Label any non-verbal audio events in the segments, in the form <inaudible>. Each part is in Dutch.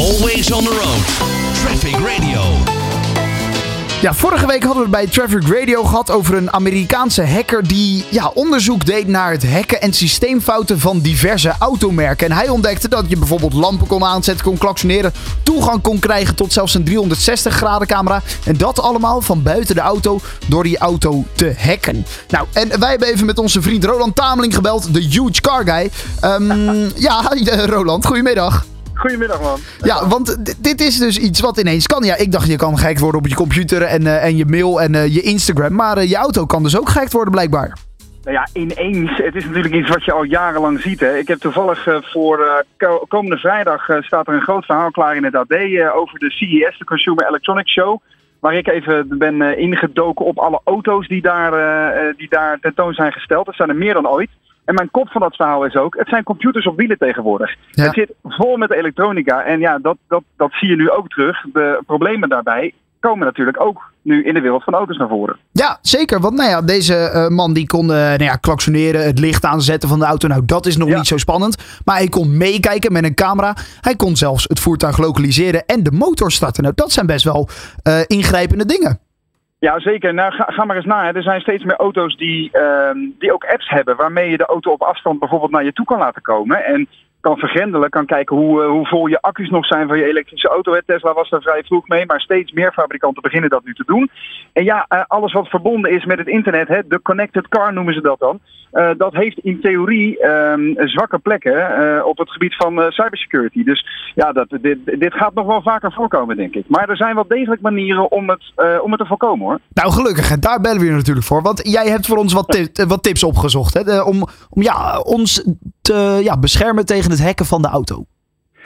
Always on the road. Traffic Radio. Ja, vorige week hadden we het bij Traffic Radio gehad over een Amerikaanse hacker die ja, onderzoek deed naar het hacken en systeemfouten van diverse automerken. En hij ontdekte dat je bijvoorbeeld lampen kon aanzetten, kon klaksoneren, toegang kon krijgen tot zelfs een 360 graden camera. En dat allemaal van buiten de auto door die auto te hacken. Nou, en wij hebben even met onze vriend Roland Tameling gebeld, de Huge Car Guy. Ehm, <laughs> ja, <laughs> Roland, goedemiddag. Goedemiddag, man. Ja, want dit is dus iets wat ineens kan. Ja, ik dacht je kan gehackt worden op je computer en, eh, en je mail en eh, je Instagram. Maar eh, je auto kan dus ook gehackt worden blijkbaar. Nou ja, ineens. Het is natuurlijk iets wat je al jarenlang ziet. Hè. Ik heb toevallig voor ko- komende vrijdag staat er een groot verhaal klaar in het AD over de CES, de Consumer Electronics Show. Waar ik even ben ingedoken op alle auto's die daar, die daar tentoon zijn gesteld. Er zijn er meer dan ooit. En mijn kop van dat verhaal is ook, het zijn computers op wielen tegenwoordig. Ja. Het zit vol met elektronica. En ja, dat, dat, dat zie je nu ook terug. De problemen daarbij komen natuurlijk ook nu in de wereld van auto's naar voren. Ja, zeker. Want nou ja, deze eh, man die kon eh, nou ja, klaksoneren, het licht aanzetten van de auto. Nou, dat is nog Ja. niet zo spannend. Maar hij kon meekijken met een camera. Hij kon zelfs het voertuig lokaliseren en de motor starten. Nou, dat zijn best wel eh, ingrijpende dingen. Ja, zeker. Nou, ga, maar eens na. Er zijn steeds meer auto's die, ehm, die ook apps hebben waarmee je de auto op afstand bijvoorbeeld naar je toe kan laten komen. En kan vergrendelen, kan kijken hoe, eh, hoe vol je accu's nog zijn van je elektrische auto. Hè. Tesla was daar vrij vroeg mee, maar steeds meer fabrikanten beginnen dat nu te doen. En ja, eh, alles wat verbonden is met het internet, hè, de connected car noemen ze dat dan. eh, dat heeft in theorie ehm, zwakke plekken op het gebied van cybersecurity. Dus ja, dat, dit, dit gaat nog wel vaker voorkomen, denk ik. Maar er zijn wel degelijk manieren om het, om het te voorkomen hoor. Nou, gelukkig. Daar bellen we je natuurlijk voor. Want jij hebt voor ons wat, ti- eh, wat tips opgezocht. Hè? Om om ja, ons te ja, beschermen tegen het hacken van de auto.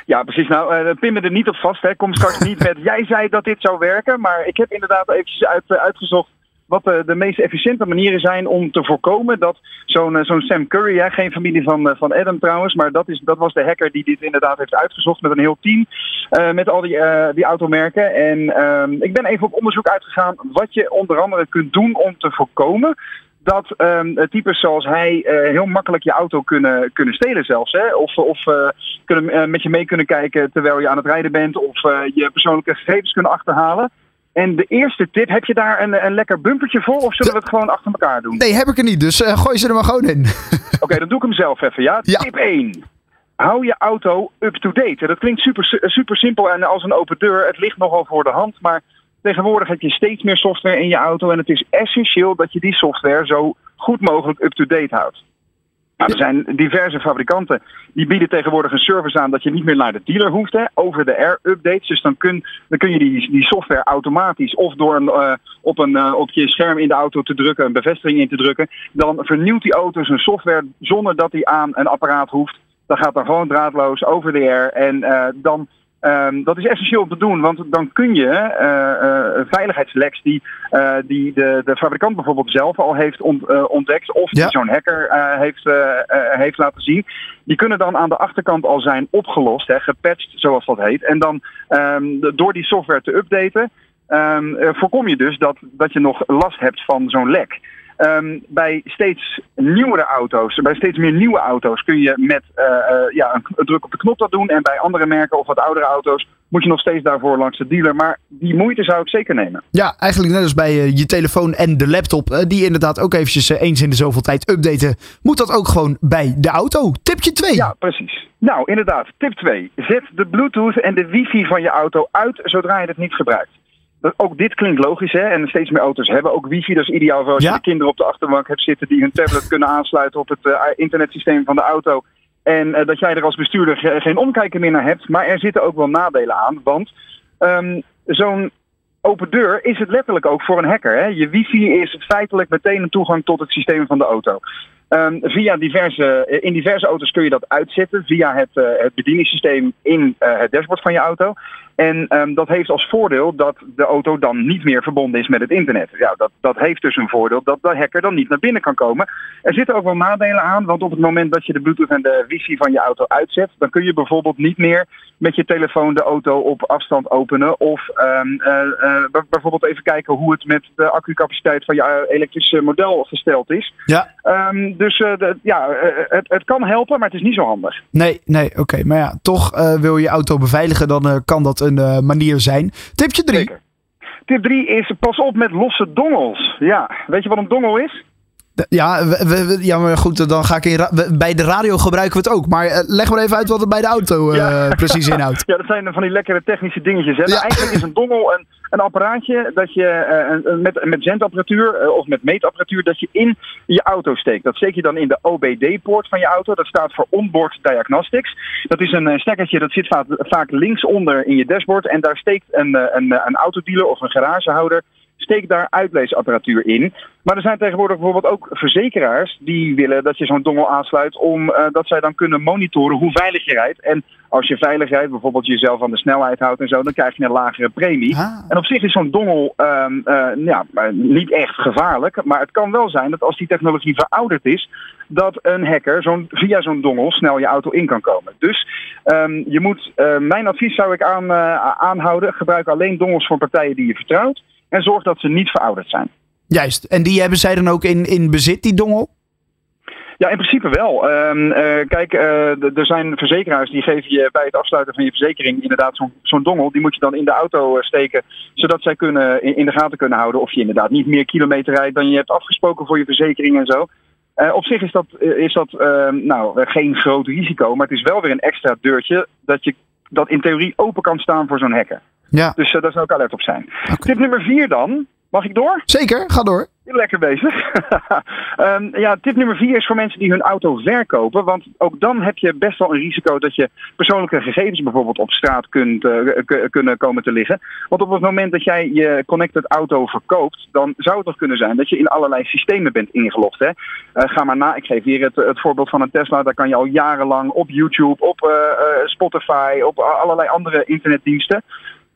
Ja, precies. Nou, eh pin me er niet op vast. Hè. Kom straks niet met. <laughs> Jij zei dat dit zou werken, maar ik heb inderdaad eventjes uit, eh, uitgezocht wat de, de meest efficiënte manieren zijn om te voorkomen dat zo'n eh, zo'n Sam Curry, hè, geen familie van, eh, van Adam trouwens, maar dat, is, dat was de hacker die dit inderdaad heeft uitgezocht met een heel team eh, met al die, eh, die automerken. En ehm, ik ben even op onderzoek uitgegaan wat je onder andere kunt doen om te voorkomen dat ehm, types zoals hij eh, heel makkelijk je auto kunnen, kunnen stelen zelfs. Hè? Of, of eh, kunnen, eh, met je mee kunnen kijken terwijl je aan het rijden bent. Of eh, je persoonlijke gegevens kunnen achterhalen. En de eerste tip, heb je daar een, een lekker bumpertje voor? Of zullen we het gewoon achter elkaar doen? Nee, heb ik er niet. Dus eh, gooi ze er maar gewoon in. <laughs> Oké, dan doe ik hem zelf even, ja? Ja. Tip 1. Hou je auto up-to-date. Dat klinkt super, super simpel en als een open deur. Het ligt nogal voor de hand, maar tegenwoordig heb je steeds meer software in je auto. En het is essentieel dat je die software zo goed mogelijk up-to-date houdt. Nou, er zijn diverse fabrikanten die bieden tegenwoordig een service aan dat je niet meer naar de dealer hoeft, hè, over de air updates. Dus dan kun, dan kun je die, die software automatisch of door een, eh, op, een, eh, op je scherm in de auto te drukken, een bevestiging in te drukken, dan vernieuwt die auto zijn software zonder dat hij aan een apparaat hoeft. Dan gaat dan gewoon draadloos over de air en eh, dan Ehm, dat is essentieel om te doen, want dan kun je eh, eh, veiligheidsleks die, eh, die de, de fabrikant bijvoorbeeld zelf al heeft ont- ontdekt, of Ja. die zo'n hacker heeft, heeft laten zien, die kunnen dan aan de achterkant al zijn opgelost, hè, gepatcht zoals dat heet. En dan ehm, door die software te updaten, ehm, eh, voorkom je dus dat, dat je nog last hebt van zo'n lek. Ehm, bij steeds nieuwere auto's, bij steeds meer nieuwe auto's kun je met eh, eh, ja, een, druk op de knop dat doen. En bij andere merken of wat oudere auto's moet je nog steeds daarvoor langs de dealer. Maar die moeite zou ik zeker nemen. Ja, eigenlijk net als bij eh, je telefoon en de laptop. die inderdaad ook eventjes eens in de zoveel tijd updaten. Moet dat ook gewoon bij de auto. Tipje 2. Ja, precies. Nou, inderdaad. Tip 2. Zet de Bluetooth en de wifi van je auto uit zodra je het niet gebruikt. Ook dit klinkt logisch, hè? En steeds meer auto's hebben ook wifi. Dat is ideaal voor als Ja. je de kinderen op de achterbank hebt zitten die hun tablet kunnen aansluiten op het eh, internetsysteem van de auto. En eh, dat jij er als bestuurder ge- geen omkijken meer naar hebt. Maar er zitten ook wel nadelen aan. Want ehm, zo'n open deur is het letterlijk ook voor een hacker. Hè? Je wifi is feitelijk meteen een toegang tot het systeem van de auto. Ehm, via diverse, eh, in diverse auto's kun je dat uitzetten via het, het bedieningssysteem in het dashboard van je auto. En ehm, dat heeft als voordeel dat de auto dan niet meer verbonden is met het internet. Ja, dat, dat heeft dus een voordeel dat de hacker dan niet naar binnen kan komen. Er zitten ook wel nadelen aan, want op het moment dat je de Bluetooth en de wifi van je auto uitzet, dan kun je bijvoorbeeld niet meer met je telefoon de auto op afstand openen. Of um, uh, bijvoorbeeld even kijken hoe het met de accucapaciteit van je elektrische model gesteld is. Ja. Um, dus de, ja, het, het kan helpen, maar het is niet zo handig. Nee, nee, oké. Maar ja, toch wil je je auto beveiligen, dan kan dat een manier zijn. Tipje 3. Tip 3 is pas op met losse dongels. Ja, weet je wat een dongel is? Ja, we, ja, maar goed, dan ga ik in bij de radio gebruiken we het ook. Maar uh, leg maar even uit wat het bij de auto uh, precies inhoudt. <laughs> ja, dat zijn van die lekkere technische dingetjes. Hè? Ja. Nou, eigenlijk is een dongel een, een apparaatje dat je uh, met, met zendapparatuur of met meetapparatuur dat je in je auto steekt. Dat steek je dan in de OBD-poort van je auto. Dat staat voor Onboard Diagnostics. Dat is een stekkertje dat zit vaak, vaak linksonder in je dashboard. En daar steekt een, een, een autodealer of een garagehouder steek daar uitleesapparatuur in. Maar er zijn tegenwoordig bijvoorbeeld ook verzekeraars die willen dat je zo'n dongel aansluit, omdat uh, dat zij dan kunnen monitoren hoe veilig je rijdt. En als je veilig rijdt, bijvoorbeeld jezelf aan de snelheid houdt en zo, dan krijg je een lagere premie. Ah. En op zich is zo'n dongel um, uh, ja, niet echt gevaarlijk, maar het kan wel zijn dat als die technologie verouderd is, dat een hacker zo'n, via zo'n dongel snel je auto in kan komen. Dus um, je moet, uh, mijn advies zou ik aan, aanhouden, gebruik alleen dongels voor partijen die je vertrouwt. En zorg dat ze niet verouderd zijn. Juist. En die hebben zij dan ook in, in bezit, die dongel? Ja, in principe wel. Um, uh, kijk, uh, er zijn verzekeraars die geven je bij het afsluiten van je verzekering inderdaad zo'n zo'n dongel. Die moet je dan in de auto steken, zodat zij kunnen, in, in, de gaten kunnen houden of je inderdaad niet meer kilometer rijdt dan je hebt afgesproken voor je verzekering en zo. Uh, op zich is dat, is dat nou, geen groot risico, maar het is wel weer een extra deurtje dat, je, dat in theorie open kan staan voor zo'n hacker. Ja. Dus uh, daar zou ik alert op zijn. Okay. Tip nummer vier dan. Mag ik door? Zeker, ga door. Lekker bezig. um, <laughs> ja, tip nummer vier is voor mensen die hun auto verkopen. Want ook dan heb je best wel een risico dat je persoonlijke gegevens bijvoorbeeld op straat kunt, uh, kunnen komen te liggen. Want op het moment dat jij je connected auto verkoopt, dan zou het nog kunnen zijn dat je in allerlei systemen bent ingelogd. Hè? Uh, ga maar na, ik geef hier het, het voorbeeld van een Tesla. Daar kan je al jarenlang op YouTube, op Spotify, op allerlei andere internetdiensten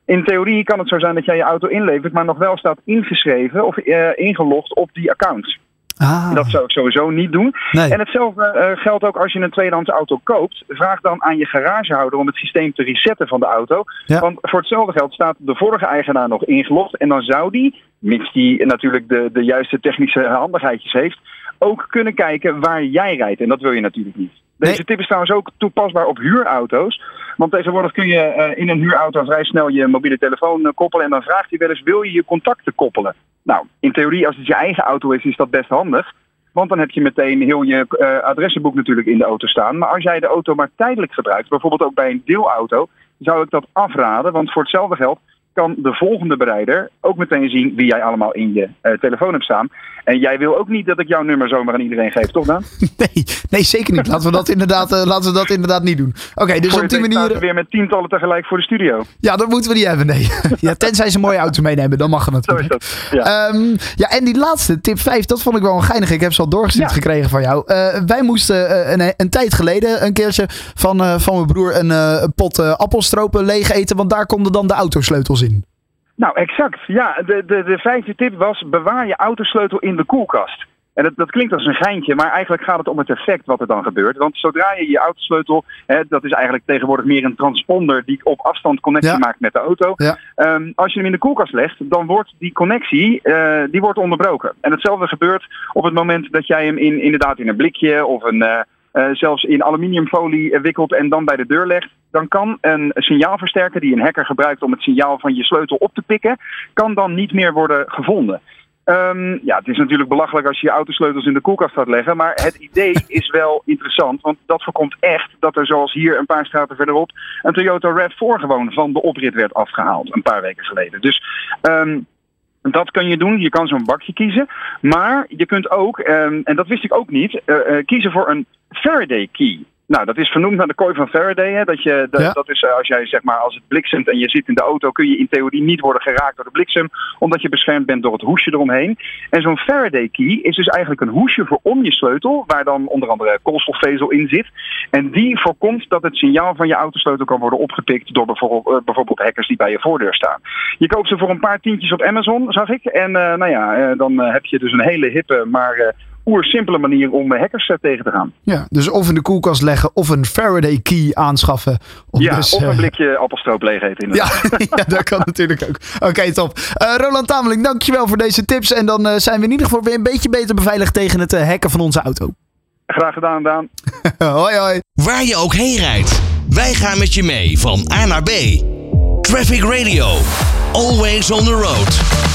in theorie kan het zo zijn dat jij je auto inlevert, maar nog wel staat ingeschreven of uh, ingelogd op die accounts. Ah. Dat zou ik sowieso niet doen. Nee. En hetzelfde uh, geldt ook als je een tweedehands auto koopt. Vraag dan aan je garagehouder om het systeem te resetten van de auto. Ja. Want voor hetzelfde geld staat de vorige eigenaar nog ingelogd. En dan zou die, mits die natuurlijk de, de juiste technische handigheidjes heeft, ook kunnen kijken waar jij rijdt. En dat wil je natuurlijk niet. Deze Nee. tip is trouwens ook toepasbaar op huurauto's. Want tegenwoordig kun je uh, in een huurauto vrij snel je mobiele telefoon uh, koppelen. En dan vraagt hij wel eens, wil je je contacten koppelen? Nou, in theorie, als het je eigen auto is, is dat best handig. Want dan heb je meteen heel je uh, adressenboek natuurlijk in de auto staan. Maar als jij de auto maar tijdelijk gebruikt, bijvoorbeeld ook bij een deelauto, zou ik dat afraden. Want voor hetzelfde geld kan de volgende bereider ook meteen zien wie jij allemaal in je uh, telefoon hebt staan. En jij wil ook niet dat ik jouw nummer zomaar aan iedereen geef, toch dan? <laughs> Nee, nee zeker niet. Laten we dat inderdaad, uh, laten we dat inderdaad niet doen. Oké, okay, dus op die manier... weer met tientallen tegelijk voor de studio. Ja, dat moeten we niet hebben, nee. <laughs> ja, tenzij ze een mooie auto meenemen, dan mag het natuurlijk. Zo is dat, ja. Um, ja, en die laatste, tip 5, dat vond ik wel een geinig. Ik heb ze al doorgestuurd ja. gekregen van jou. Uh, wij moesten een, een, tijd geleden een keertje van, van mijn broer een, een pot appelstropen leeg eten, want daar konden dan de autosleutels in. Nou, exact. Ja, de, de, de vijfde tip was bewaar je autosleutel in de koelkast. En dat, dat klinkt als een geintje, maar eigenlijk gaat het om het effect wat er dan gebeurt. Want zodra je je autosleutel, hè, dat is eigenlijk tegenwoordig meer een transponder die op afstand connectie Ja. maakt met de auto. Ja. Ehm, als je hem in de koelkast legt, dan wordt die connectie eh, die wordt onderbroken. En hetzelfde gebeurt op het moment dat jij hem in, inderdaad in een blikje of een, eh, eh, zelfs in aluminiumfolie eh, wikkelt en dan bij de deur legt. Dan kan een signaalversterker die een hacker gebruikt om het signaal van je sleutel op te pikken, kan dan niet meer worden gevonden. Um, ja, het is natuurlijk belachelijk als je je autosleutels in de koelkast gaat leggen. Maar het idee <laughs> is wel interessant. Want dat voorkomt echt dat er zoals hier een paar straten verderop... een Toyota RAV4 gewoon van de oprit werd afgehaald. Een paar weken geleden. Dus um, dat kun je doen. Je kan zo'n bakje kiezen. Maar je kunt ook, um, en dat wist ik ook niet... Uh, uh, kiezen voor een Faraday key. Nou, dat is vernoemd naar de kooi van Faraday. Hè? Dat, je, dat, Ja. dat is eh, als jij zeg maar als het bliksemt en je zit in de auto, kun je in theorie niet worden geraakt door de bliksem, omdat je beschermd bent door het hoesje eromheen. En zo'n Faraday key is dus eigenlijk een hoesje voor om je sleutel, waar dan onder andere koolstofvezel in zit. En die voorkomt dat het signaal van je autosleutel kan worden opgepikt door bijvoorbeeld, eh, bijvoorbeeld hackers die bij je voordeur staan. Je koopt ze voor een paar tientjes op Amazon, zag ik. En eh, nou ja, dan heb je dus een hele hippe, maar oersimpele manier om eh, hackers eh, tegen te gaan. Ja, dus of in de koelkast leggen of een Faraday key aanschaffen. Om Ja, dus, of een eh, blikje appelstroop leeg eten. Ja, inderdaad. <laughs> ja, dat kan natuurlijk ook. Oké, top. Eh, Roland Tameling, dankjewel voor deze tips. En dan eh, zijn we in ieder geval weer een beetje beter beveiligd tegen het hacken van onze auto. Graag gedaan, Daan. <laughs> hoi, hoi. Waar je ook heen rijdt. Wij gaan met je mee van A naar B. Traffic Radio. Always on the road.